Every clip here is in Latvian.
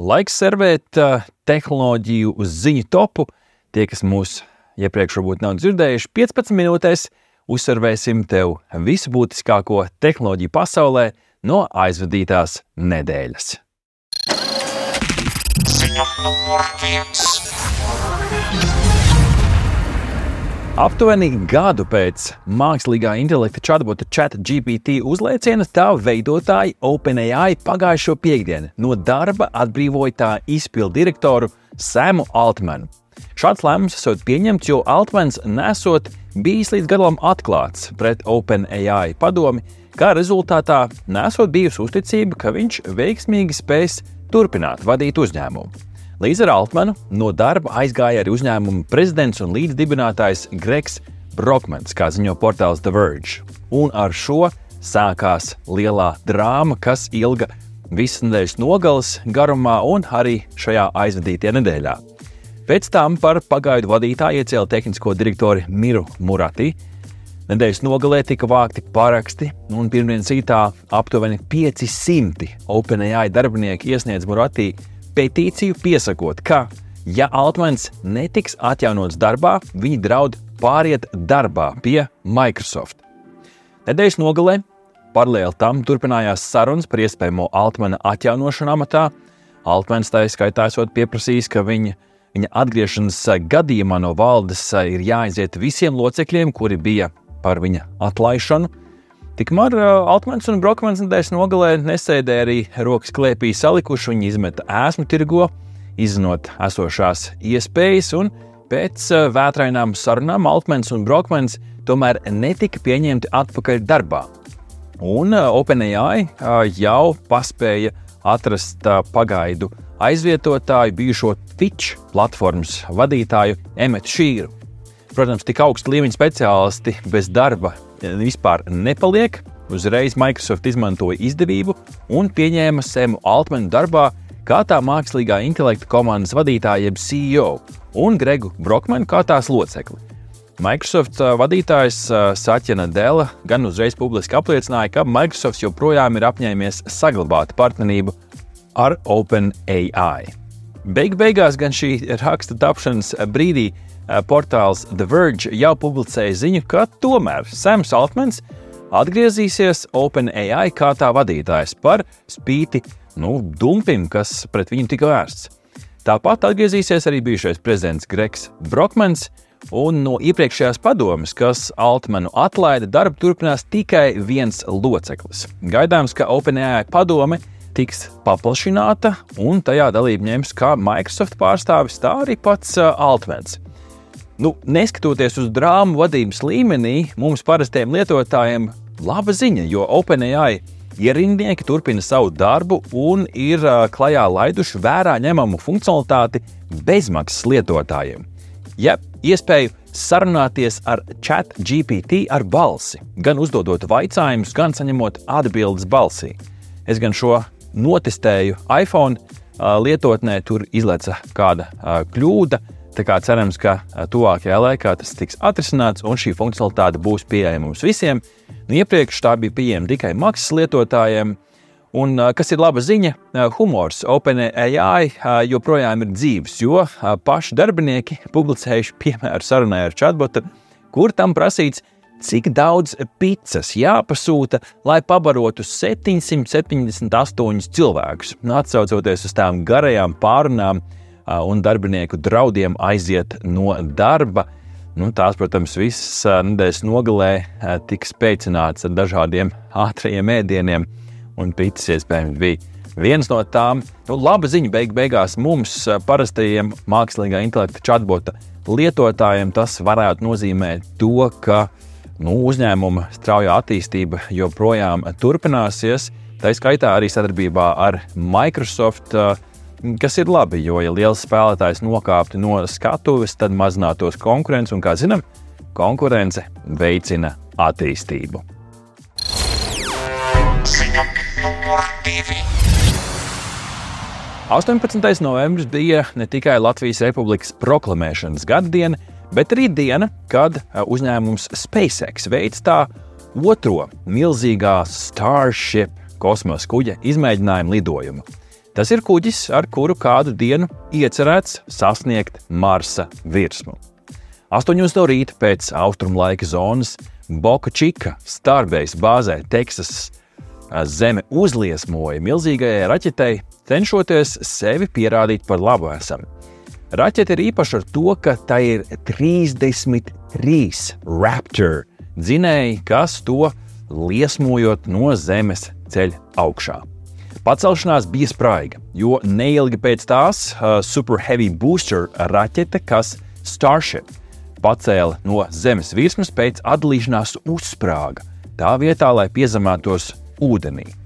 Laiks servēt uh, tehnoloģiju uz ziņu topu. Tie, kas mūs iepriekš varbūt nav dzirdējuši, 15 minūtēs uzsvervēsim tev visu būtiskāko tehnoloģiju pasaulē no aizvadītās nedēļas. Ziņa numur viens. Aptuveni gadu pēc mākslīgā intelekta chatbota ChatGPT uzlieciena tā veidotāji OpenAI pagājušo piekdienu no darba atbrīvoja tā izpildu direktoru Samu Altmanu. Šāds lēmums esot pieņemts, jo Altmans nesot bijis līdz galam atklāts pret OpenAI padomi, kā rezultātā nesot bijusi uzticība, ka viņš veiksmīgi spēs turpināt vadīt uzņēmumu. Līdz ar Altmanu no darba aizgāja arī uzņēmuma prezidents un līdzdibinātājs Gregs Brokmans, kā ziņo portāls The Verge. Un ar šo sākās lielā drāma, kas ilga visas nedēļas nogales garumā un arī šajā aizvadītajā nedēļā. Pēc tam par pagaidu vadītāju iecēla tehnisko direktoru Miru Murati. Nedēļas nogalē tika vākti paraksti, un pirmdienas rītā aptuveni 500 OpenAI darbinieki iesniedz Muratī petīciju piesakot, ka, ja Altmans netiks atjaunots darbā, viņi draud pāriet darbā pie Microsoft. Nedēļas nogalē paralēli tam turpinājās sarunas par iespējamo Altmana atjaunošanu amatā. Altmans tā skaitā esot pieprasījis, ka viņa, viņa atgriešanās gadījumā no valdes ir jāaiziet visiem locekļiem, kuri bija par viņa atlaišanu. Tikmēr Altmans un Brokmans nedēļas nogalē nesēdēja arī rokas klēpī salikuši, viņi izmeta ēsmu tirgo, izzinot esošās iespējas, un pēc vētrainām sarunām Altmans un Brokmans tomēr netika pieņemti atpakaļ darbā. Un OpenAI jau paspēja atrast pagaidu aizvietotāju, bijušo Twitch platformas vadītāju Emetu Šīru. Protams, tik augsta līmeņa speciālisti bez darba vispār nepaliek. Uzreiz Microsoft izmantoja izdevību un pieņēma Semu Altmanu darbā kā tā mākslīgā intelekta komandas vadītāja, jeb CEO, un Gregu Brokmanu kā tās locekli. Microsoft vadītājs Satjana Dela gan uzreiz publiski apliecināja, ka Microsoft joprojām ir apņēmies saglabāt partnerību ar OpenAI. Beig beigās gan šī raksta tapšanas brīdī Eh, portāls The Verge jau publicēja ziņu, ka tomēr Sams Altmans atgriezīsies OpenAI kā tā vadītājs par spīti nu, dumpim, kas pret viņu tika vērsts. Tāpat atgriezīsies arī bijušais prezidents Gregs Brokmans, un no iepriekšējās padomes, kas Altmanu atlaida, darbu turpinās tikai viens loceklis. Gaidāms, ka OpenAI padome tiks paplašināta, un tajā dalību ņems kā Microsoft pārstāvis, tā arī pats Altmans. Nu, neskatoties uz drāmu vadības līmenī, mums parastiem lietotājiem laba ziņa, jo OpenAI ierindnieki turpina savu darbu un ir klajā laiduši vērā ņemamu funkcionalitāti bezmaksas lietotājiem. Ja iespēju sarunāties ar chat GPT ar balsi, gan uzdodot jautājumus, gan saņemot atbildes balsī. Es gan šo notestēju iPhone lietotnē, tur izlaica kāda kļūda Tā kā cerams, ka tuvākajā laikā tas tiks atrisināts un šī funkcionalitāte būs pieejama mums visiem. Nu, iepriekš tā bija pieejama tikai maksas lietotājiem. Un, kas ir laba ziņa, humors OpenAI joprojām ir dzīves, jo paši darbinieki publicējuši piemēru sarunai ar chatbotu, kur tam prasīts, cik daudz pizzas jāpasūta, lai pabarotu 778 cilvēkus. Atcaucoties uz tām garajām pārunām, un darbinieku draudiem aiziet no darba. Nu, tās, protams, visas nedēļas nogalē tika spēcināts ar dažādiem ātriem ēdieniem, un pīcis iespējams bija viens no tām. Nu, laba ziņa beig beigās mums, parastajiem mākslīgā intelekta chatbota lietotājiem, tas varētu nozīmēt to, ka nu, uzņēmuma straujā attīstība joprojām turpināsies. Tā skaitā arī sadarbībā ar Microsoft. Uh, kas ir labi, jo, ja liels spēlētājs nokāptu no skatuves, tad mazinātos konkurence, un, kā zinām, konkurence veicina attīstību. Ziņa numur divi. 18. novembris bija ne tikai Latvijas Republikas proklamēšanas gada diena, bet arī diena, kad uzņēmums SpaceX veids tā otro milzīgā Starship kosmosa kuģa izmēģinājumu lidojumu. Tas ir kuģis, ar kuru kādu dienu iecerēts sasniegt Marsa virsmu. 8 no rīta pēc austrumu laika zonas Boka Čika Starbase bāzē Teksasas Zeme uzliesmoja milzīgajai raķetei, cenšoties sevi pierādīt par labu esam. Raķete ir īpaša ar to, ka tai ir 33 Raptor dzinēji, kas to liesmojot no zemes ceļ augšā. Pacelšanās bija spraiga, jo neilgi pēc tās uh, Super Heavy Booster raķete, kas Starship pacēla no zemes virsmas pēc atdalīšanās uzsprāga, tā vietā, lai piezemētos ūdenī.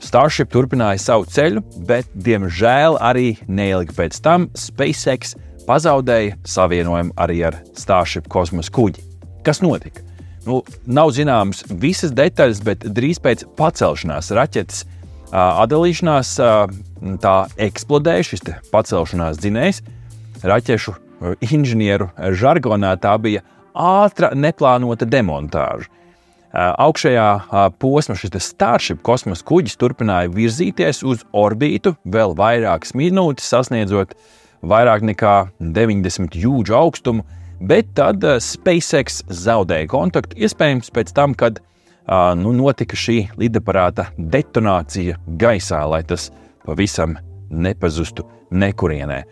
Starship turpināja savu ceļu, bet, diemžēl, arī neilgi pēc tam SpaceX pazaudēja savienojumu arī ar Starship kosmosa kuģi. Kas notika? Nu, nav zināmas visas detaļas, bet drīz pēc pacelšanās raķetes atdalīšanās tā eksplodēja šis pacelšanās dzinējs. Raķešu inženieru žargonā tā bija ātra, neplānota demontāža. Augšējā posma šis Starship kosmosa kuģis turpināja virzīties uz orbītu vēl vairākas minūtes, sasniedzot vairāk nekā 90 jūdžu augstumu, bet tad SpaceX zaudēja kontaktu iespējams pēc tam, kad nu, notika šī lidaparāta detonācija gaisā, lai tas pavisam nepazustu nekurienē.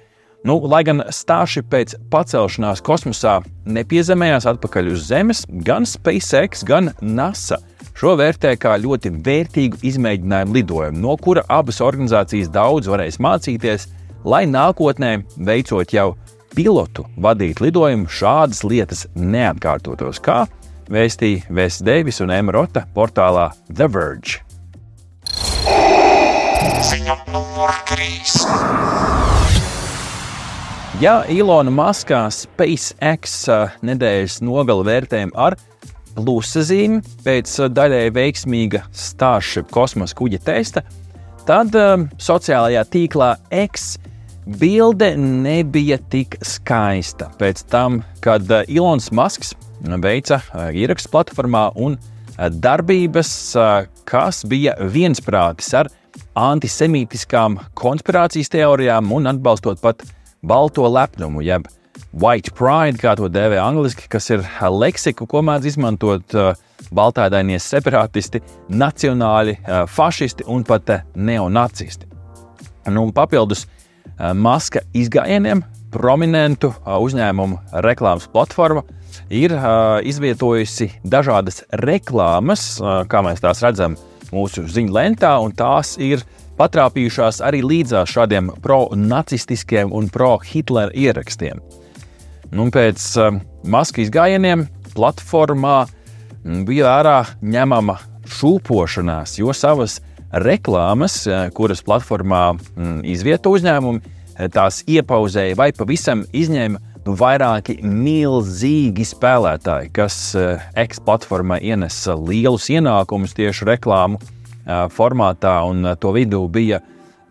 Nu, lai gan stāši pēc pacelšanās kosmosā nepiezemējās atpakaļ uz Zemes, gan SpaceX, gan NASA šo vērtē kā ļoti vērtīgu izmēģinājumu lidojumu, no kura abas organizācijas daudz varēs mācīties, lai nākotnē, veicot jau pilotu vadīt lidojumu, šādas lietas neatkārtotos, kā vēstīja Vēsts Deivis un Emma Rota portālā The Verge. Ziņa numur 3. Ja Ilona Maskā SpaceX nedēļas nogala vērtējumu ar plusa zīmi pēc daļēji veiksmīga Starship kosmosa kuģa testa, tad sociālajā tīklā X bilde nebija tik skaista. Pēc tam, kad Ilons Masks veica ierakstu platformā un darbības, kas bija viensprātis ar antisemītiskām konspirācijas teorijām un atbalstot pat balto lepnumu, jeb white pride, kā to dēvē angliski, kas ir leksika, ko mēdz izmantot uh, baltādainie separātisti, nacionāļi, uh, fašisti un pat neonacisti. Nu, papildus maska izgājieniem prominentu uzņēmumu reklāmas platforma ir izvietojusi dažādas reklāmas, kā mēs tās redzam mūsu ziņu lentā, un tās ir uh, patrāpījušās arī līdzās šādiem pro-nacistiskiem un pro-Hitlera ierakstiem. Nu, pēc uh, Maskijas gājieniem platformā mm, bija vērā ņemama šūpošanās, jo savas reklāmas, uh, kuras platformā mm, izvieto uzņēmumi, uh, tās iepauzēja vai pavisam izņēma nu, vairāki milzīgi spēlētāji, kas eksplatformā ienesa lielus ienākumus tieši reklāmu formātā, un to vidū bija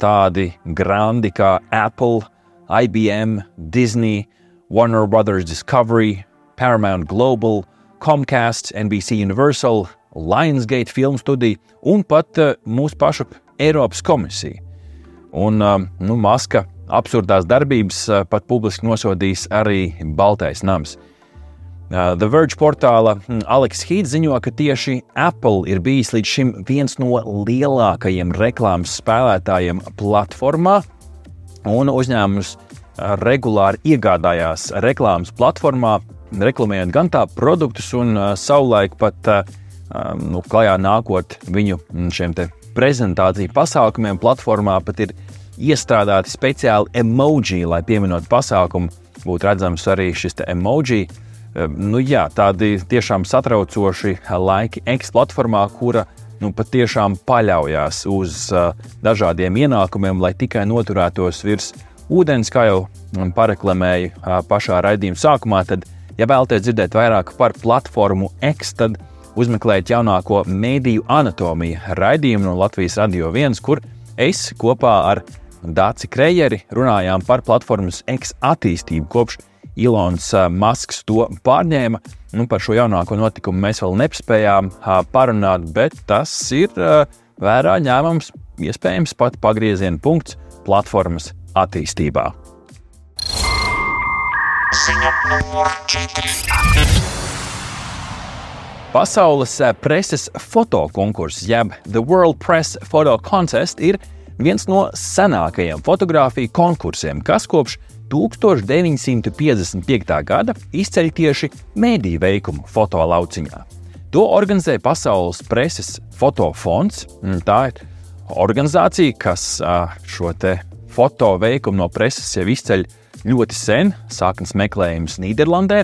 tādi grandi kā Apple, IBM, Disney, Warner Brothers Discovery, Paramount Global, Comcast, NBC Universal, Lionsgate filmu studija un pat mūsu pašu Eiropas komisija. Un nu, Maska absurdās darbības pat publiski nosodījis arī Baltais nams. Uh, The Verge portāla hm, Aleks Hīds ziņo, ka tieši Apple ir bijis līdz šim viens no lielākajiem reklāmas spēlētājiem platformā, un uzņēmums uh, regulāri iegādājās reklāmas platformā, reklamējot gan tā produktus, un uh, savulaik pat um, nu, klajā nākot viņu hm, šiem prezentāciju pasākumiem, platformā pat ir iestrādāti speciāli emoji, lai pieminot pasākumu, būtu redzams arī šis emoji nu, jā, tādi tiešām satraucoši laiki X platformā, kura nu, patiešām paļaujas uz uh, dažādiem ienākumiem, lai tikai noturētos virs ūdens, kā jau pareklamēju uh, pašā raidījuma sākumā. Tad, ja vēlaties dzirdēt vairāk par platformu X, tad uzmeklējiet jaunāko mēdīju anatomiju raidījumu no Latvijas Radio 1, kur es kopā ar Dāci Krejeri runājām par platformas X attīstību kopš Ilons Masks to pārņēma. Nu, par šo jaunāko notikumu mēs vēl nespējām parunāt, bet tas ir vērā ņēmams iespējams pat pagrieziena punkts platformas attīstībā. Ziņa numur 4. Pasaules preses fotokonkurss, jeb The World Press Photo Contest, ir viens no senākajiem fotografiju konkursiem, kas kopš 1955. gada izceļ tieši mediju veikumu fotolauciņā. To organizē Pasaules preses fotofonds. Tā ir organizācija, kas šo foto veikumu no preses jau izceļ ļoti sen, sākums meklējums Nīderlandē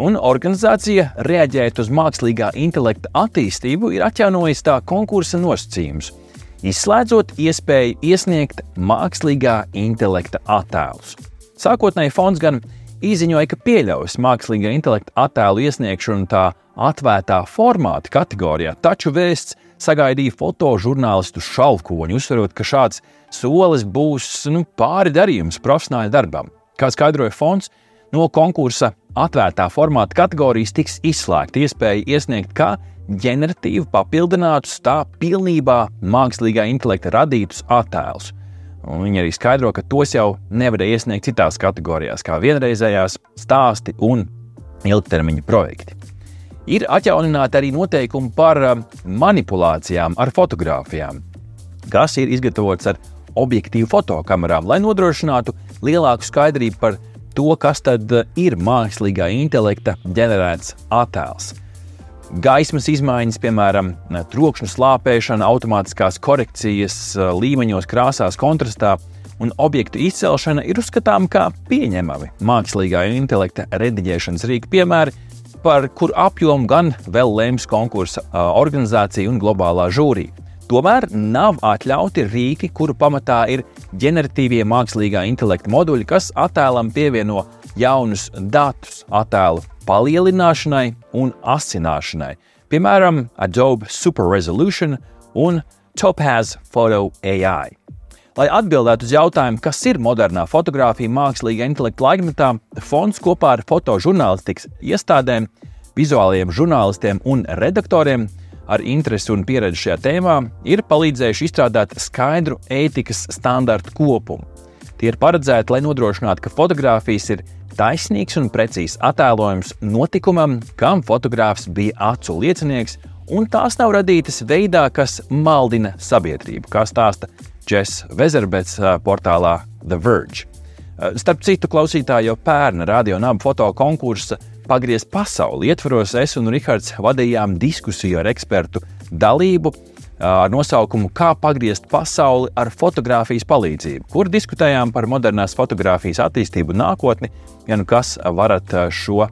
un organizācija, reaģējot uz mākslīgā intelekta attīstību, ir atjaunojusi tā konkursa nosacījumus, izslēdzot iespēju iesniegt mākslīgā intelekta attēlus. Sākotnēji fonds gan izziņoja, ka pieļaus mākslīgā intelekta attēlu iesniegšanu tā atvērtā formāta kategorijā, taču vēsts sagaidīja fotožurnālistu šalkoņu, uzsverot, ka šāds solis būs nu, pāri darījums profesionāļu darbam. Kā skaidroja fonds, no konkursa atvērtā formāta kategorijas tiks izslēgta iespēja iesniegt kā ģeneratīvi papildinātus, tā pilnībā mākslīgā intelekta radītus attēlus. Un viņi arī skaidro, ka tos jau nevarēja iesniegt citās kategorijās, kā vienreizējās stāsti un ilgtermiņa projekti. Ir atjaunināti arī noteikumi par um, manipulācijām ar fotografijām, kas ir izgatavots ar objektīvu fotokamerām, lai nodrošinātu lielāku skaidrību par to, kas tad eh, ir mākslīgā intelekta ģenerēts attēls. Gaismas izmaiņas, piemēram, trokšņa slāpēšana, automātiskās korekcijas eh, līmeņos, krāsās, kontrastā un objektu izcelšana ir uzskatāmi kā pieņemami mākslīgā intelekta rediģēšanas rīku piemēri, par kuru apjomu gan vēl lems konkursa eh, organizācija un globālā žūrija. Tomēr nav atļauti rīki, kuru pamatā ir ģeneratīvie mākslīgā intelekta moduļi, kas attēlam pievieno jaunus datus attēlu palielināšanai un asināšanai, piemēram, Adobe Super Resolution un Topaz Photo AI. Lai atbildētu uz jautājumu, kas ir modernā fotografija mākslīgā intelekta laikmetā, fonds kopā ar fotožurnālistikas iestādēm, vizuālajiem žurnālistiem un redaktoriem ar interesi un pieredzi šajā tēmā ir palīdzējuši izstrādāt skaidru ētikas standartu kopumu. Tie ir paredzēti, lai nodrošinātu, ka fotografijas ir taisnīgs un precīzs attēlojums notikumam, kam fotogrāfs bija acu liecinieks, un tās nav radītas veidā, kas maldina sabiedrību, kā stāsta Jess Vezerbets portālā The Verge. Starp citu, klausītāji jau pērna radio nabu foto konkursa pagriezt pasauli. Ietvaros es un Rihards vadījām diskusiju ar ekspertu dalību ar nosaukumu Kā pagriezt pasauli ar fotografijas palīdzību, kur diskutējām par modernās fotografijas attīstību nākotni. Ja nu kas varat šo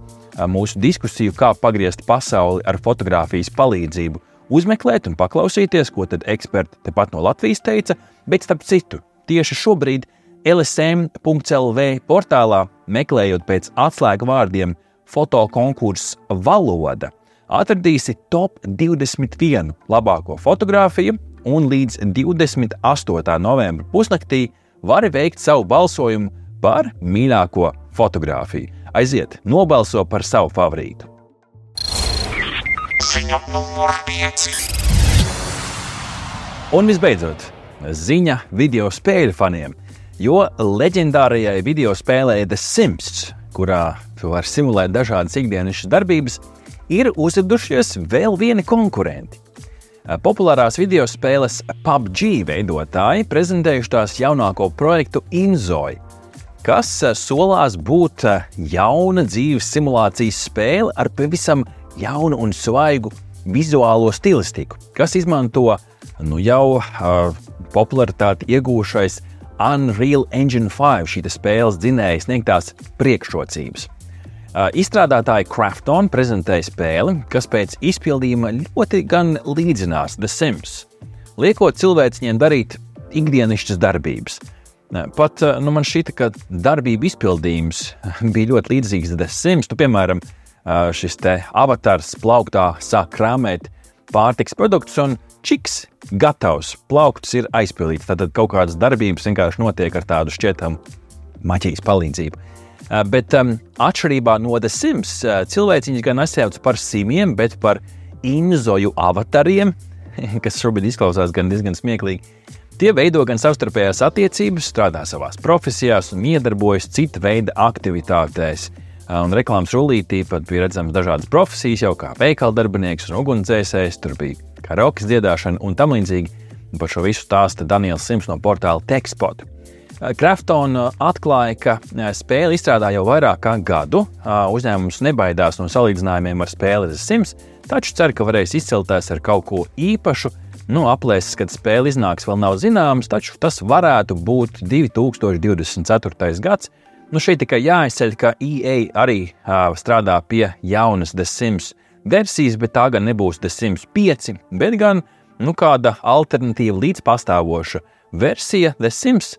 mūsu diskusiju, kā pagriezt pasauli ar fotografijas palīdzību, uzmeklēt un paklausīties, ko tad eksperti tepat no Latvijas teica, bet starp citu, tieši šobrīd LSM.CLV portālā meklējot pēc atslēgu vārdiem fotokonkurss Valoda atradīsi top 21 labāko fotografiju, un līdz 28. novembra pusnaktī vari veikt savu balsojumu par mīļāko fotografiju. Aiziet, nobalso par savu favorītu. Ziņa numur 5. Un visbeidzot, ziņa video spēļu faniem, jo leģendārajai video spēlē The Sims kurā var simulēt dažādas ikdienas darbības, ir uzradušies vēl vieni konkurenti. Populārās video spēles PUBG veidotāji prezentējuši tās jaunāko projektu Inzoi, kas solās būt jauna dzīves simulācijas spēle ar pavisam jaunu un svaigu vizuālo stilistiku, kas izmanto nu, jau uh, popularitāti iegūšais Unreal Engine 5 šī spēles dzinēja sniegtās priekšrocības. Izstrādātāji Krafton prezentēja spēli, kas pēc izpildījuma ļoti gan līdzinās The Sims, liekot cilvēciņiem darīt ikdienišķas darbības. Pat nu, man šķita, ka darbību izpildījums bija ļoti līdzīgs The Sims. Tu, piemēram, šis avatars plauktā sāk krāmēt pārtiks produktus, un čiks, gatavs, plaukts ir aizpildīts. Tad kaut kādas darbības vienkārši notiek ar tādu šķietamu maģijas palīdzību. Uh, bet um, atšķirībā no The Sims, uh, cilvēciņš gan nesauc par simiem, bet par inzoju avatariem, kas šobrīd izklausās gan diezgan smieklīgi. Tie veido gan savstarpējās attiecības, strādā savā profesijās un iedarbojas cita veida aktivitātēs. Un reklāmas rullītī pat bija redzamas dažādas profesijas, jau kā veikala darbinieks un ugunsdzēsējs, tur bija karaoke dziedāšana un tam līdzīgi. Par šo visu stāsta Daniels Sims no portāla Techspot. Kraftona atklāja, ka spēli izstrādā jau vairāk kā gadu. Uzņēmums nebaidās no salīdzinājumiem ar spēli The Sims, taču cer, ka varēs izcelties ar kaut ko īpašu Nu, aplēses, kad spēle iznāks, vēl nav zināmas, taču tas varētu būt 2024. gads. Nu, šeit tikai jāizceļ, ka EA arī uh, strādā pie jaunas The Sims versijas, bet tā gan nebūs The Sims 5, bet gan nu, kāda alternatīva līdz pastāvoša versija The Sims